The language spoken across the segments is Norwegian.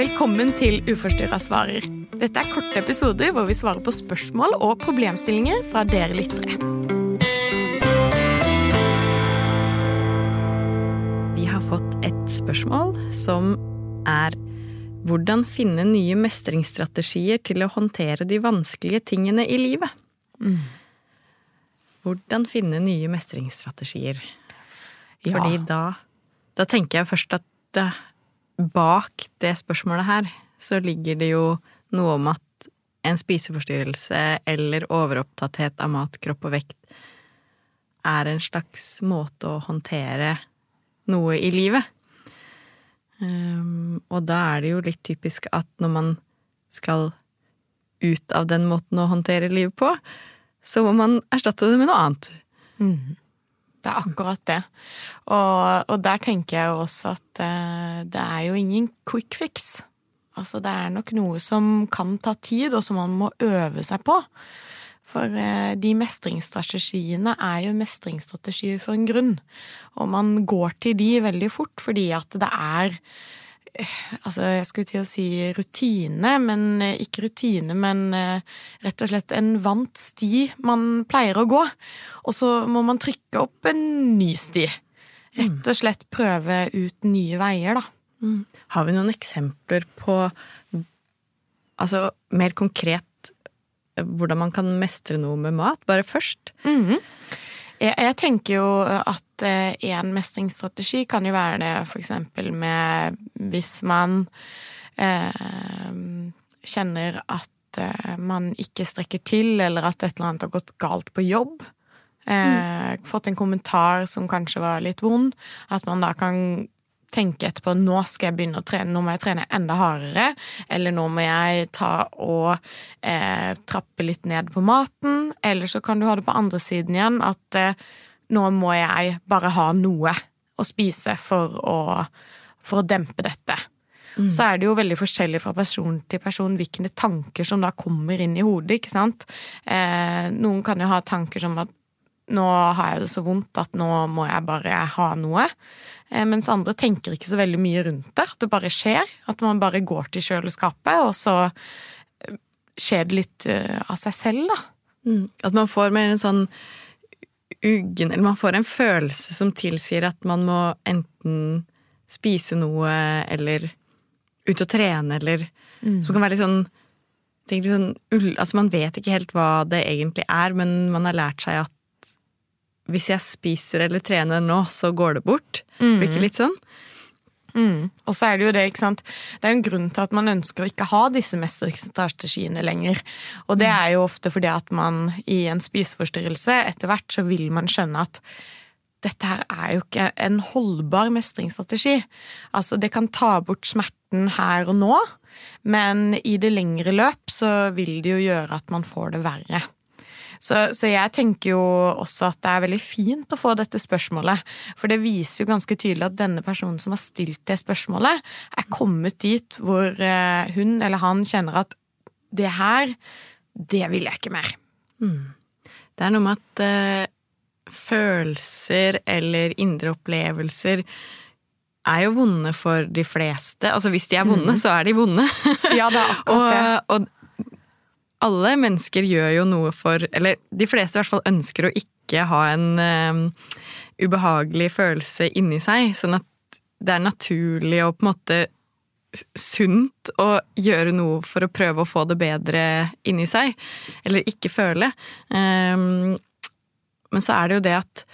Velkommen til Uforstyrra svarer. Dette er korte episoder hvor vi svarer på spørsmål og problemstillinger fra dere lyttere. Vi har fått et spørsmål som er hvordan finne nye mestringsstrategier til å håndtere de vanskelige tingene i livet? Hvordan finne nye mestringsstrategier? Ja. Fordi da, da tenker jeg først at det, bak det spørsmålet her, så ligger det jo noe om at en spiseforstyrrelse eller overopptatthet av mat, kropp og vekt er en slags måte å håndtere noe i livet. Um, og da er det jo litt typisk at når man skal ut av den måten å håndtere livet på, så må man erstatte det med noe annet. Det er akkurat det. Og, og der tenker jeg jo også at uh, det er jo ingen quick fix. Altså det er nok noe som kan ta tid, og som man må øve seg på. For eh, de mestringsstrategiene er jo mestringsstrategier for en grunn. Og man går til de veldig fort fordi at det er Altså, jeg skulle til å si rutine, men eh, ikke rutine, men eh, rett og slett en vant sti man pleier å gå. Og så må man trykke opp en ny sti. Rett og slett prøve ut nye veier, da. Har vi noen eksempler på Altså mer konkret eh, hvordan man kan mestre noe med mat, bare først? Jeg, jeg tenker jo at én mestringsstrategi kan jo være det for eksempel med hvis man eh, kjenner at eh, man ikke strekker til, eller at et eller annet har gått galt på jobb. Eh, Fått en kommentar som kanskje var litt vond. At man da kan tenke etterpå nå skal jeg begynne å trene, nå må jeg trene enda hardere. Eller nå må jeg ta og eh, trappe litt ned på maten. Eller så kan du ha det på andre siden igjen, at eh, nå må jeg bare ha noe å spise for å, for å dempe dette. Så er det jo veldig forskjellig fra person til person hvilke tanker som da kommer inn i hodet, ikke sant. Eh, noen kan jo ha tanker som at nå har jeg det så vondt at nå må jeg bare ha noe. Eh, mens andre tenker ikke så veldig mye rundt det. At det bare skjer. At man bare går til kjøleskapet, og så eh, skjer det litt eh, av seg selv, da. Mm. At man får mer en sånn uggen Eller man får en følelse som tilsier at man må enten spise noe eller ut og trene, eller Som kan være litt sånn sånn Altså, man vet ikke helt hva det egentlig er, men man har lært seg at hvis jeg spiser eller trener nå, så går det bort. Blir ikke litt sånn? Mm. Og så er det jo det, ikke sant. Det er jo en grunn til at man ønsker å ikke ha disse mestringsstrategiene lenger. Og det er jo ofte fordi at man i en spiseforstyrrelse, etter hvert så vil man skjønne at dette her er jo ikke en holdbar mestringsstrategi. Altså, det kan ta bort smerten her og nå, men i det lengre løp så vil det jo gjøre at man får det verre. Så, så jeg tenker jo også at det er veldig fint å få dette spørsmålet. For det viser jo ganske tydelig at denne personen som har stilt det spørsmålet, er kommet dit hvor eh, hun eller han kjenner at det her, det vil jeg ikke mer. Det er noe med at eh, følelser eller indre opplevelser er jo vonde for de fleste. Altså hvis de er vonde, så er de vonde. Ja, det er akkurat det. og, og alle mennesker gjør jo noe for Eller de fleste i hvert fall ønsker å ikke ha en uh, ubehagelig følelse inni seg. Sånn at det er naturlig og på en måte sunt å gjøre noe for å prøve å få det bedre inni seg. Eller ikke føle. Um, men så er det jo det at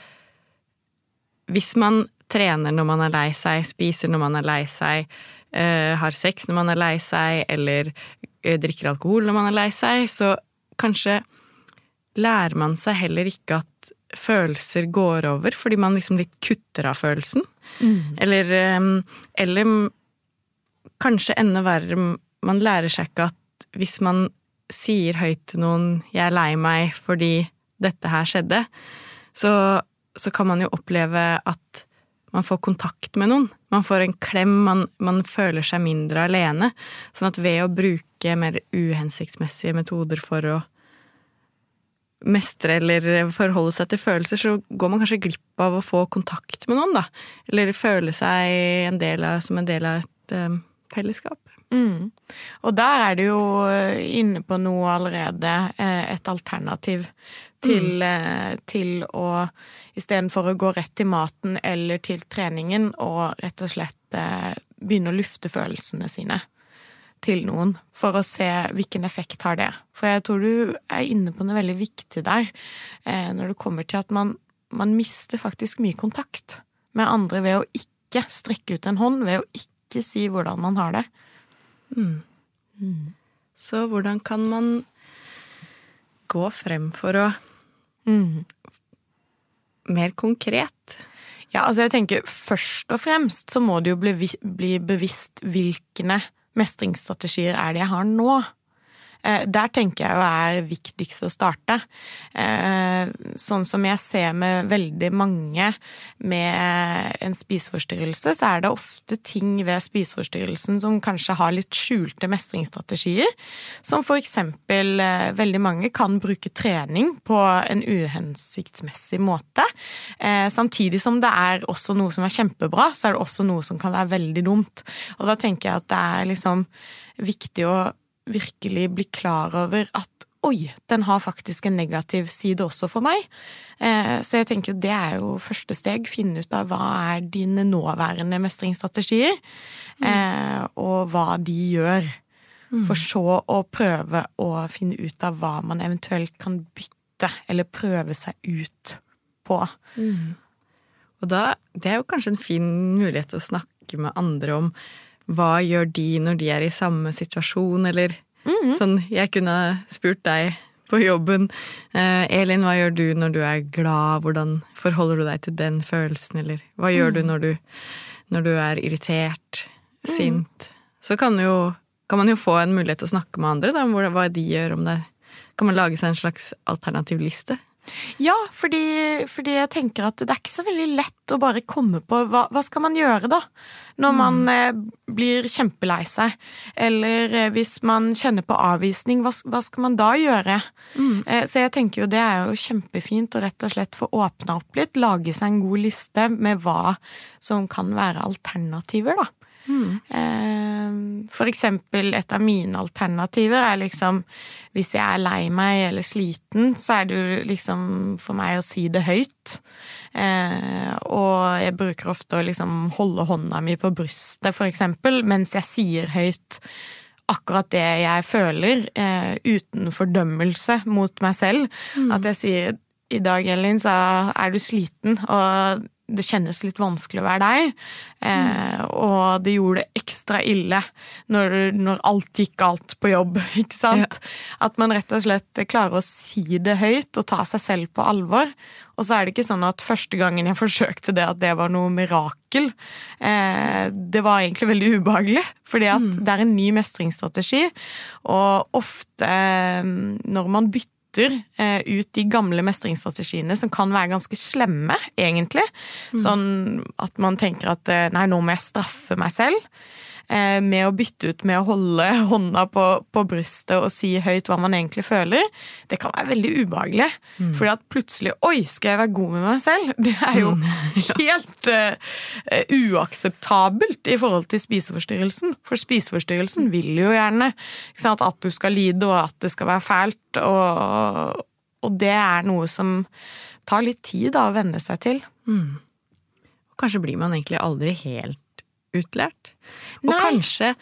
hvis man trener når man er lei seg, spiser når man er lei seg, uh, har sex når man er lei seg, eller drikker alkohol når man er lei seg, så kanskje lærer man seg heller ikke at følelser går over, fordi man liksom litt kutter av følelsen. Eller, eh, eller kanskje enda verre, man lærer seg ikke at hvis man sier høyt til noen 'jeg er lei meg fordi dette her skjedde', så, så kan man jo oppleve at man får kontakt med noen. Man får en klem, man, man føler seg mindre alene. Sånn at ved å bruke mer uhensiktsmessige metoder for å mestre eller forholde seg til følelser, så går man kanskje glipp av å få kontakt med noen, da. Eller føle seg en av, som en del av et, um, fellesskap. Mm. Og der er det jo eh, inne på noe allerede, eh, et alternativ til, mm. til å Istedenfor å gå rett til maten eller til treningen, og rett og slett begynne å lufte følelsene sine til noen for å se hvilken effekt har det. For jeg tror du er inne på noe veldig viktig der, når det kommer til at man, man mister faktisk mye kontakt med andre ved å ikke strekke ut en hånd, ved å ikke si hvordan man har det. Mm. Mm. Så hvordan kan man gå frem for å mm. Mer konkret? Ja, altså jeg tenker først og fremst så må det jo bli, bli bevisst hvilke mestringsstrategier er det jeg har nå. Eh, der tenker jeg jo er viktigst å starte. Eh, sånn som jeg ser med veldig mange med en spiseforstyrrelse, så er det ofte ting ved spiseforstyrrelsen som kanskje har litt skjulte mestringsstrategier. Som for eksempel eh, veldig mange kan bruke trening på en uhensiktsmessig måte. Samtidig som det er også noe som er kjempebra, så er det også noe som kan være veldig dumt. Og da tenker jeg at det er liksom viktig å virkelig bli klar over at oi, den har faktisk en negativ side også for meg. Eh, så jeg tenker jo det er jo første steg. Finne ut av hva er dine nåværende mestringsstrategier, mm. og hva de gjør. Mm. For så å prøve å finne ut av hva man eventuelt kan bytte, eller prøve seg ut på. Mm. Og da, det er jo kanskje en fin mulighet til å snakke med andre om hva gjør de når de er i samme situasjon, eller mm -hmm. sånn Jeg kunne spurt deg på jobben eh, Elin, hva gjør du når du er glad, hvordan forholder du deg til den følelsen, eller hva gjør mm. du når du, når du er irritert, mm. sint? Så kan, jo, kan, man jo få en mulighet til å snakke med andre, da, om hva de gjør, om det Kan man lage seg en slags alternativ liste? Ja, fordi, fordi, jeg tenker at det er ikke så veldig lett å bare komme på hva, hva skal man gjøre, da? Når mm. man eh, blir kjempelei seg. Eller eh, hvis man kjenner på avvisning, hva, hva skal man da gjøre? Mm. Eh, så jeg tenker jo det er jo kjempefint å rett og slett få åpna opp litt. Lage seg en god liste med hva som kan være alternativer, da. Mm. For eksempel et av mine alternativer er liksom hvis jeg er lei meg eller sliten, så er det jo liksom for meg å si det høyt. Eh, og jeg bruker ofte å liksom holde hånda mi på brystet, for eksempel, mens jeg sier høyt akkurat det jeg føler, eh, uten fordømmelse mot meg selv. Mm. At jeg sier i dag, Elin, så er du sliten, og det kjennes litt vanskelig å være deg. Eh, og det gjorde det ekstra ille når, når, alt gikk galt på jobb, ikke sant. Ja. At man rett og slett klarer å si det høyt og ta seg selv på alvor. Og så er det ikke sånn at første gangen jeg forsøkte det, at det var noe mirakel. Eh, det var egentlig veldig ubehagelig, fordi at mm. det er en ny mestringsstrategi. Og ofte eh, når man bytter bytter eh, ut de gamle mestringsstrategiene som kan være ganske slemme, egentlig. Mm. Sånn at man tenker at eh, nei, nå må jeg straffe meg selv. Eh, med å bytte ut med å holde hånda på, på, brystet og si høyt hva man egentlig føler, det kan være veldig ubehagelig. Mm. Fordi at plutselig Oi, skal jeg være god med meg selv? Det er jo mm. helt uh, uakseptabelt i forhold til spiseforstyrrelsen. For spiseforstyrrelsen vil jo gjerne sant, at du skal lide, og at det skal være fælt. Og, og det er noe som tar litt tid da, å venne seg til. Mm. Kanskje blir man egentlig aldri helt utlært. Og kanskje,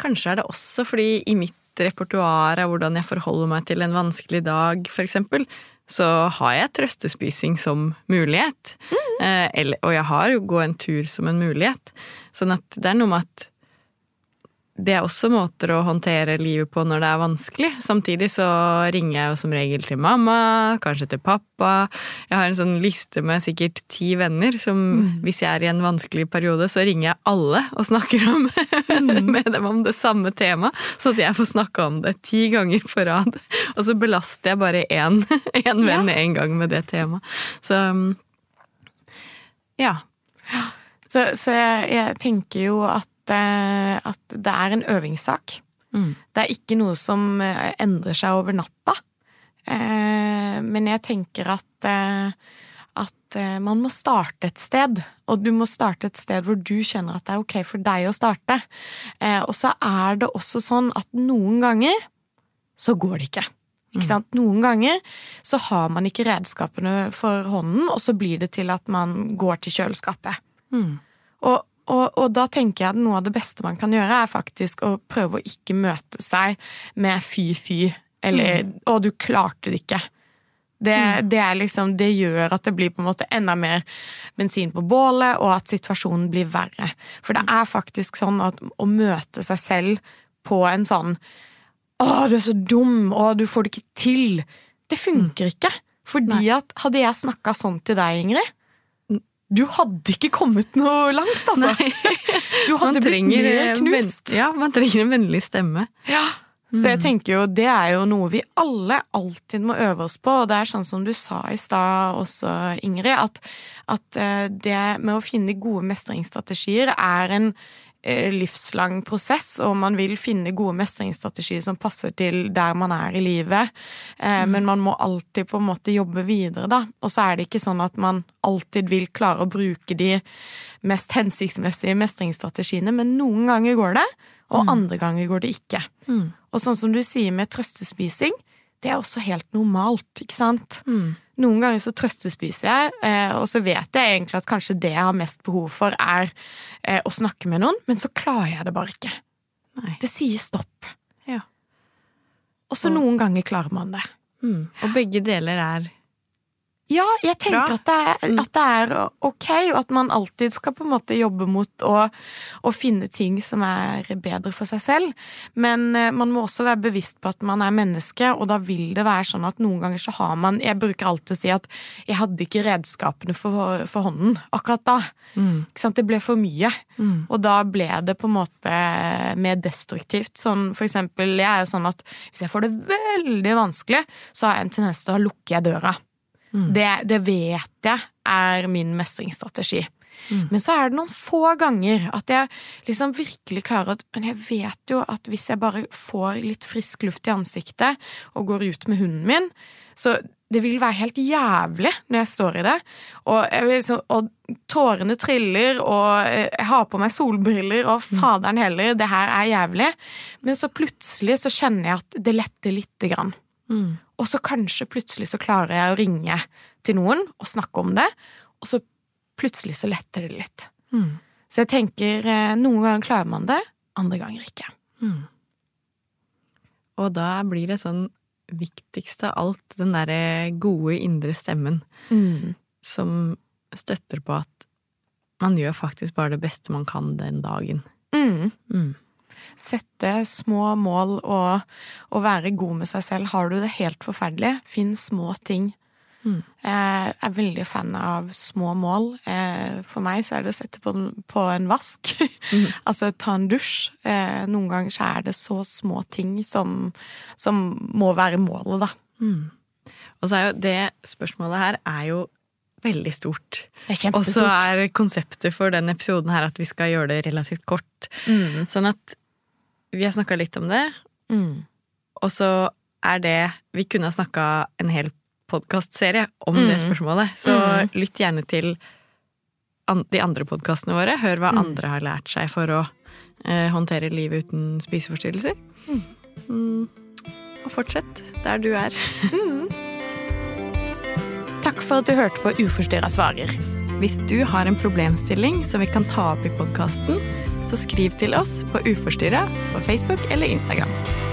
kanskje er det også fordi i mitt repertoar av hvordan jeg forholder meg til en vanskelig dag, eksempel, så har jeg trøstespising som mulighet. Mm. Eh, eller, og jeg har jo gå en tur som en mulighet. Sånn at det er noe med at det er også måter å håndtere livet på når det er vanskelig. Samtidig så ringer jeg jo som regel til mamma, kanskje til pappa. Jeg har en sånn liste med sikkert ti venner som mm. hvis jeg er i en vanskelig periode, så ringer jeg alle og snakker om, mm. med dem om det samme temaet. Så at jeg får snakka om det ti ganger på rad. Og så belaster jeg bare én, én venn én ja. gang med det temaet. Så ja. Så, så jeg, jeg tenker jo at at det er en øvingssak. Mm. Det er ikke noe som eh, endrer seg over natta. Eh, men jeg tenker at, eh, at eh, man må starte et sted. Og du må starte et sted hvor du kjenner at det er ok for deg å starte. Eh, og så er det også sånn at noen ganger så går det ikke. Ikke sant? Noen ganger så har man ikke redskapene for hånden, og så blir det til at man går til kjøleskapet. Og, og, og da tenker jeg at noe av det beste man kan gjøre, er faktisk å prøve å ikke møte seg med fy-fy, eller 'å, du klarte det ikke'. Det, det, er liksom, det gjør at det blir på en måte enda mer bensin på bålet, og at situasjonen blir verre. For det er faktisk sånn at å møte seg selv på en sånn 'Å, du er så dum', 'Å, du får det ikke til', det funker ikke. Fordi at hadde jeg snakka sånn til deg, Ingrid, du hadde ikke kommet noe langt, altså. Du hadde blitt mer knust. Ja, man trenger en vennlig stemme. Ja, så jeg tenker jo det er jo noe vi alle alltid må øve oss på, og det er sånn som du sa i stad også, Ingrid, at, at eh, det med å finne gode mestringsstrategier er en livslang prosess, og man vil finne gode mestringsstrategier som passer til der man er i livet, eh, men man må alltid på en måte jobbe videre, da. Og så er det ikke sånn at man alltid vil klare å bruke de mest hensiktsmessige mestringsstrategiene, men noen ganger går det, og andre ganger går det ikke. Og sånn som du sier med trøstespising, det er også helt normalt, ikke sant? Noen ganger så trøstespiser jeg, eh, og så vet jeg egentlig at kanskje det jeg har mest behov for, er eh, å snakke med noen, men så klarer jeg det bare ikke. Nei. Det sier stopp. Ja. Og så noen ganger klarer man det. Mm. Og begge deler er Ja, jeg tenker at det, er, at det er ok, og at man alltid skal på en måte jobbe mot å, å finne ting som er bedre for seg selv. Men eh, man må også være bevisst på at man er menneske, og da vil det være sånn at noen ganger så har man Jeg bruker alltid å si at jeg hadde ikke redskapene for, for hånden akkurat da. Ikke sant? Det ble for mye. Og da ble det på en måte mer destruktivt. Sånn for eksempel, jeg er jo sånn at hvis jeg får det veldig vanskelig, så har jeg en tendens til å lukke jeg døra. Det, det vet jeg er min mestringsstrategi. Men så er det noen få ganger at jeg liksom virkelig klarer at Men jeg vet jo at hvis jeg bare får litt frisk luft i ansiktet og går ut med hunden min, så det vil være helt jævlig når jeg står i det. Og, liksom, og tårene triller, og eh, jeg har på meg solbriller, og faderen heller, det her er jævlig. Men så plutselig så kjenner jeg at det letter lite grann. Og så kanskje plutselig så klarer jeg å ringe til noen og snakke om det, og så plutselig så letter det litt. Så jeg tenker eh, noen ganger klarer man det, andre ganger ikke. Og da blir det sånn viktigste av alt den derre gode indre stemmen som støtter på at man gjør faktisk bare det beste man kan den dagen. Mm. Mm. Sette små mål og, og være god med seg selv. Har du det helt forferdelig, finn små ting. Mm. Jeg er veldig fan av små mål. Eh, For meg så er det å sette på, på en vask. altså ta en dusj. Eh, Noen ganger så er det så små ting som, som må være målet, da. Og så er jo det spørsmålet her er jo veldig stort. Og så er konseptet for den episoden her at vi skal gjøre det relativt kort. Mm. Sånn at vi har snakka litt om det, Mm. og så er det Vi kunne ha snakka en hel podkastserie om det Mm. spørsmålet, så Mm. lytt gjerne til an de andre podkastene våre. Hør hva Mm. andre har lært seg for å eh, håndtere livet uten spiseforstyrrelser. Mm. Og fortsett der du er. Takk for at du hørte på Uforstyrra svarer. Hvis du har en problemstilling som vi kan ta opp i podkasten, så skriv til oss på Uforstyrra på Facebook eller Instagram.